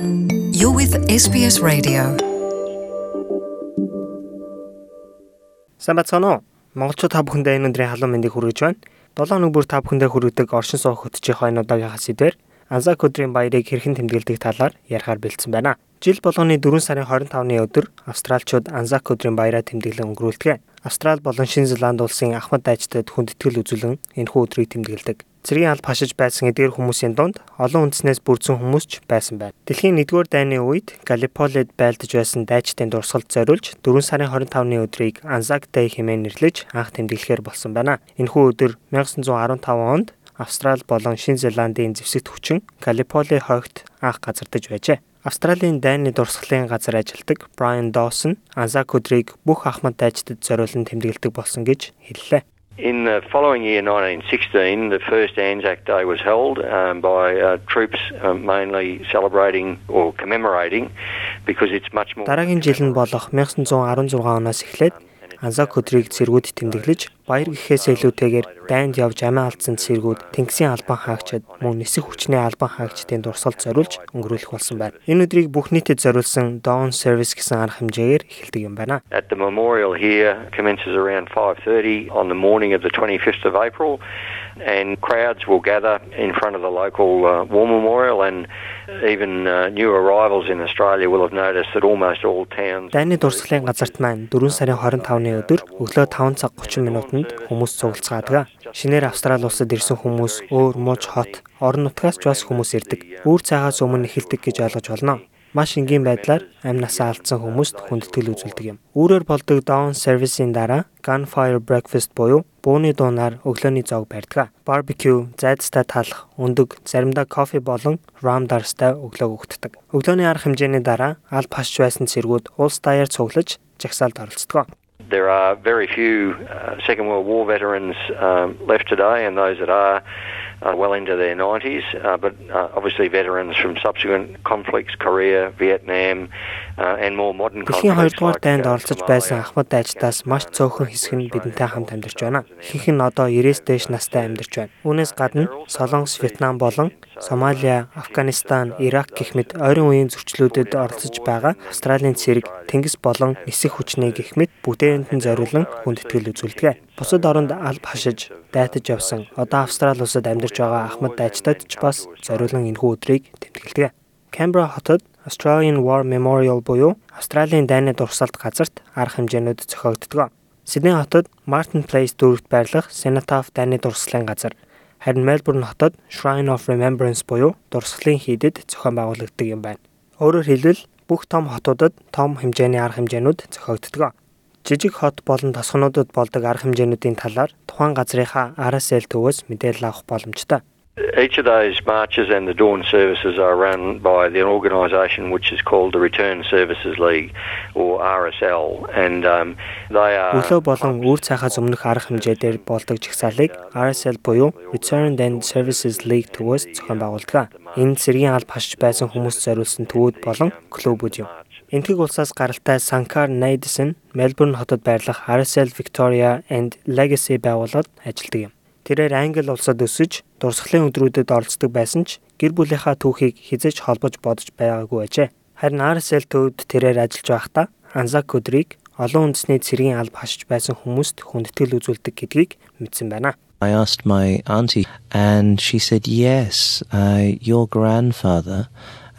You're with SBS Radio. Самбацано Монголчууд та бүхэндээ энэ өдрийн халуун мэндийг хүргэж байна. 7 өнөг бүр та бүхэндээ хүргэдэг оршин суух хөтжих хойно удаагийн сэдвэр Анзак өдрийн баярыг хэрхэн тэмдэглэдэг талаар ярихаар бэлдсэн байна. Жил болгоны 4 сарын 25-ны өдөр Австралчууд Анзак өдрийн баяраа тэмдэглэн өнгөрүүлдэг. Австрал болон Шинэ Зеланд улсын ахмад дайчдад хүндэтгэл үзүүлэн энэхүү өдрийг тэмдэглэдэг. Цэргийн алба хашиж байсан эдгээр хүмүүсийн дунд олон үндэснээс бүрдсэн хүмүүс ч байсан байна. Дэлхийн 1-р дайны үед Галиполид байлдаж байсан дайчдын дурсгалд зориулж 4 сарын 25-ны өдрийг Anzac Day хэмээн нэрлэж анх тэмдэглэхээр болсон байна. Энэхүү өдөр 1915 онд Австрал болон Шинэ Зеландын зэвсэгт хүчин Галиполи хойгт анх газардаж байжээ. Австралийн дайны дурсгалын газар ажилдаг Brian Dawson Anzac өдрийг бүх ахмад дайчдад зориулан тэмдэглэдэг болсон гэж хэллээ. In the following year, 1916, the first Anzac Day was held um, by uh, troops uh, mainly celebrating or commemorating because it's much more. Дараагийн жил нь болох 1916 оноос эхлээд Анзак өдрийг цэргүүд тэмдэглэж баяр гэхээс илүүтэйгээр дайнд явж амиа алдсан цэргүүд Тэнгисийн албан хаагчид мөн нисэх хүчний албан хаагчдын дурсгалд зориулж өнгөрүүлэх болсон байна. Энэ өдрийг бүх нийтэд зориулсан Dawn Service гэсэн арга хэмжээгээр эхэлдэг юм байна. At the memorial here commences around 5:30 on the morning of the 25th of April and crowds will gather in front of the local uh, war memorial and even uh, new arrivals in Australia will have noticed that almost all towns Дайны дурсгалын газарт маань 4 сарын 25-ны өдөр өглөө 5 цаг 30 минутанд хүмүүс цуглацгаадаг. Шинээр Австрали улсад ирсэн хүмүүс өөр мууч хот орон нутгаас ч бас хүмүүс ирдэг. Үүр цагаас өмнө эхэлдэг гэж ойлгож болно маш энгийн байдлаар амь насаа алдсан хүмүүст хүндэтгэл үзүүлдэг юм. Үүрээр болдог down service-ийн дараа gunfire breakfast буюу бууны дуунаар өглөөний зоог барьдаг. Barbecue, зайдастай талах, өндөг, заримдаа кофе болон rum дарстай өглөөг өгдөг. Өглөөний арга хэмжээний дараа аль пасч байсан цэргүүд улс даяар цуглаж жагсаалд оролцдог. There are very few uh, Second World War veterans um, left today, and those that are uh, well into their 90s, uh, but uh, obviously veterans from subsequent conflicts, Korea, Vietnam, uh, and more modern conflicts. 2 дугаар like, дайнд uh, оролцож байсан ахмад дайчдаас маш цөөхөн хэсэг нь бидэнтэй хамт амьдарч байна. Ихэнх нь одоо 90-с дээш настай амьдарч байна. Үүнээс гадна Солонгос, Вьетнам болон Сомалиа, Афганистан, Ирак гэх мэт ойрын үеийн зөрчлүүдэд оролцож байгаа Австралийн цэрэг, тэнгис болон нисэх хүчний гэх мэт бүгдээрэнд нь зориулан хүндэтгэл үзүүлдэг. Бусад оронд алба хашиж, дайтаж явсан одоо Австрали улсад амьдарч байгаа ахмад дайчдад ч бас зориулан энэхүү өдрийг тэмдэглэдэг. Canberra хотод Australian War Memorial буюу Австралийн дайны дурсгалт газарт арга хэмжээнүүд зохиогддог. Сидней хотод Martin Place дүүрэгт байрлах Cenotaph дайны дурсгалын газар, харин Melbourne хотод Shrine of Remembrance буюу дурсгалын хийдэд зохион байгуулагддаг юм байна. Өөрөөр хэлбэл бүх том хотуудад том хэмжээний арга хэмжээнүүд зохиогддог. Жижиг хот болон тосгонуудад болдог арга хэмжээнүүдийн талаар тухайн газрынхаа RSL төвөөс мэдээлэл авах боломжтой. Each of those marches and the dawn services are run by the organisation which is called the Return Services League or RSL, and um, they are. Өглөө болон үр цайхаас өмнөх арга хэмжээдээр болдог жагсаалыг RSL буюу Return and Services League төвөөс зохион байгуулдаг. Энэ цэргийн алба хашиж байсан хүмүүст зориулсан төвүүд болон клубүүд юм. Энтгэг улсаас гаралтай Sankar Naidson Мельбурн хотод байрлах RSL Victoria and Legacy байгууллагад ажилладаг юм. Тэрээр Англи улсад өсөж дурсгалын өдрүүдэд оролцдог байсан ч гэр бүлийнхаа түүхийг хизэж холбож бодож байгаагүй ажээ. Харин RSL төвд тэрээр ажиллаж байхдаа Anzac өдрийг олон үндэсний цэргийн алба хашиж байсан хүмүүст хүндэтгэл үзүүлдэг гэдгийг мэдсэн байна. I asked my auntie, and she said, Yes, uh, your grandfather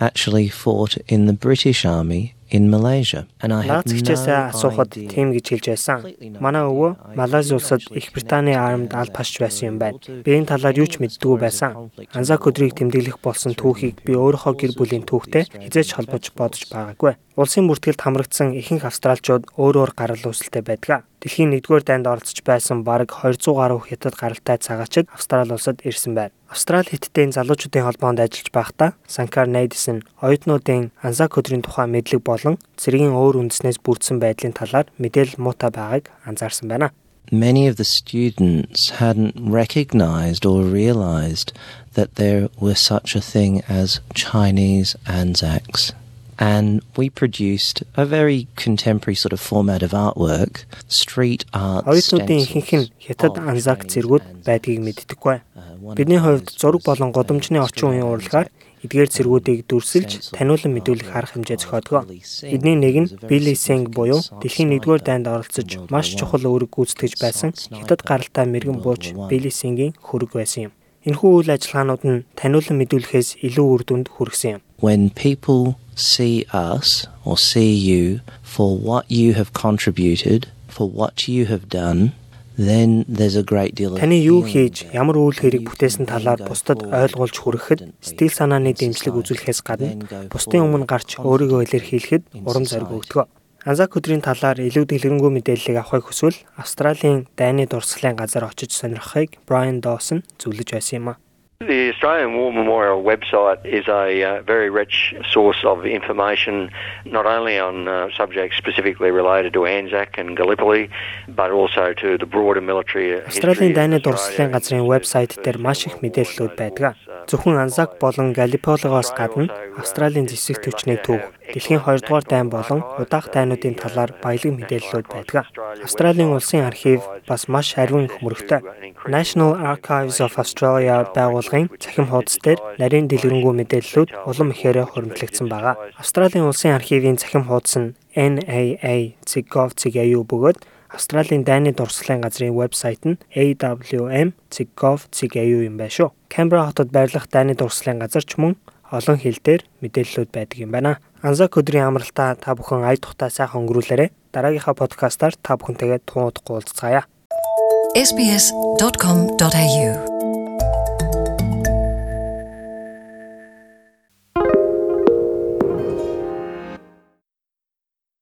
actually fought in the British Army in Malaysia. And I had Наац хичээсээ no асуухад тийм гэж хэлж байсан. Манай өвөө Малайз улсад Их Британий армид алба хашиж байсан юм байна. Би энэ талаар юу ч мэддэггүй байсан. Анзак өдрийг тэмдэглэх болсон түүхийг би өөрийнхөө гэр бүлийн түүхтэй хизээч холбож бодож байгаагүй. Улсын бүртгэлд хамрагдсан ихэнх австралчууд өөр өөр гарал үүсэлтэй байдаг. Дэлхийн 1-р дайнд оролцож байсан бараг 200 гаруй хятад гаралтай цагаачид Австрали улсад ирсэн байна. Австрали хятадын залуучуудын холбоонд ажиллаж байхдаа Санкар Найдсон оюутнуудын Анзак өдрийн тухай мэдлэг болон цэргийн өөр үндэснээс бүрдсэн байдлын талаар мэдээлэл муутай байгааг анзаарсан байна. Many of the students hadn't recognized or realized that there was such a thing as Chinese Anzacs. And we produced a very contemporary sort of format of artwork, street art. Оюутнуудын ихэнх нь хятад цэргүүд Anzacs. байдгийг мэддэггүй. Uh, Бидний хувьд зураг болон годомжны орчин үеийн урлагаар эдгээр цэргүүдийг дүрсэлж таниулан мэдүүлэх арга хэмжээ зохиодог. Эдний нэг нь Билли Синг буюу дэлхийн 1-р дайнд оролцож маш чухал үүрэг гүйцэтгэж байсан хятад гаралтай мэрэгэн бууч Билли Сингийн хөрөг байсан юм. Энэхүү үйл ажиллагаанууд нь таниулан мэдүүлэхээс илүү үр дүнд хүргэсэн юм. When people see us or see you for what you have contributed, for what you have done, then there's a great deal of Таны юу хийж, ямар үйл хэрэг бүтээсэн талаар бусдад ойлгуулж хүрэхэд сэтгэл санааны дэмжлэг үзүүлэхээс гадна бусдын өмнө гарч өөрийгөө илэрхийлэхэд урам зориг өгдөг. Анзак өдрийн талаар илүү дэлгэрэнгүй мэдээллийг авахыг хүсвэл Австралийн дайны дурсгалын газар очиж сонирхохыг Brian Dawson зөвлөж байсан юм а. The Australian War Memorial website is a uh, very rich source of information, not only on uh, subjects specifically related to Anzac and Gallipoli, but also to the broader military. Австралийн дайны дурсгалын газрын вебсайт дээр маш их мэдээллүүд байдаг. Зөвхөн Анзак болон Галиполигоос гадна Австралийн зэвсэг төвчний төв, дэлхийн 2 дугаар дайн болон удаах дайнуудын талаар баялаг мэдээллүүд байдаг. Австралийн улсын архив бас маш ариун их мөрөгтэй. National Archives of Australia байгууллагын цахим хуудас дээр нарийн дэлгэрэнгүй мэдээллүүд улам ихээр хуримтлагдсан байгаа. Австралийн улсын архивын цахим хуудас нь NAA.gov.au бөгөөд Австралийн дайны дурсгалын газрын вебсайт нь awm.gov.au юм байна шүү. Canberra хотод байрлах дайны дурсгалын газар ч мөн олон хил дээр мэдээллүүд байдаг юм байна. Анзак өдрийн амралтаа та бүхэн ая тухтай сайхан өнгөрүүлээрэ. Дараагийнхаа подкастаар та бүхэнтэйгээ тун удахгүй уулзцаая. sbs.com.au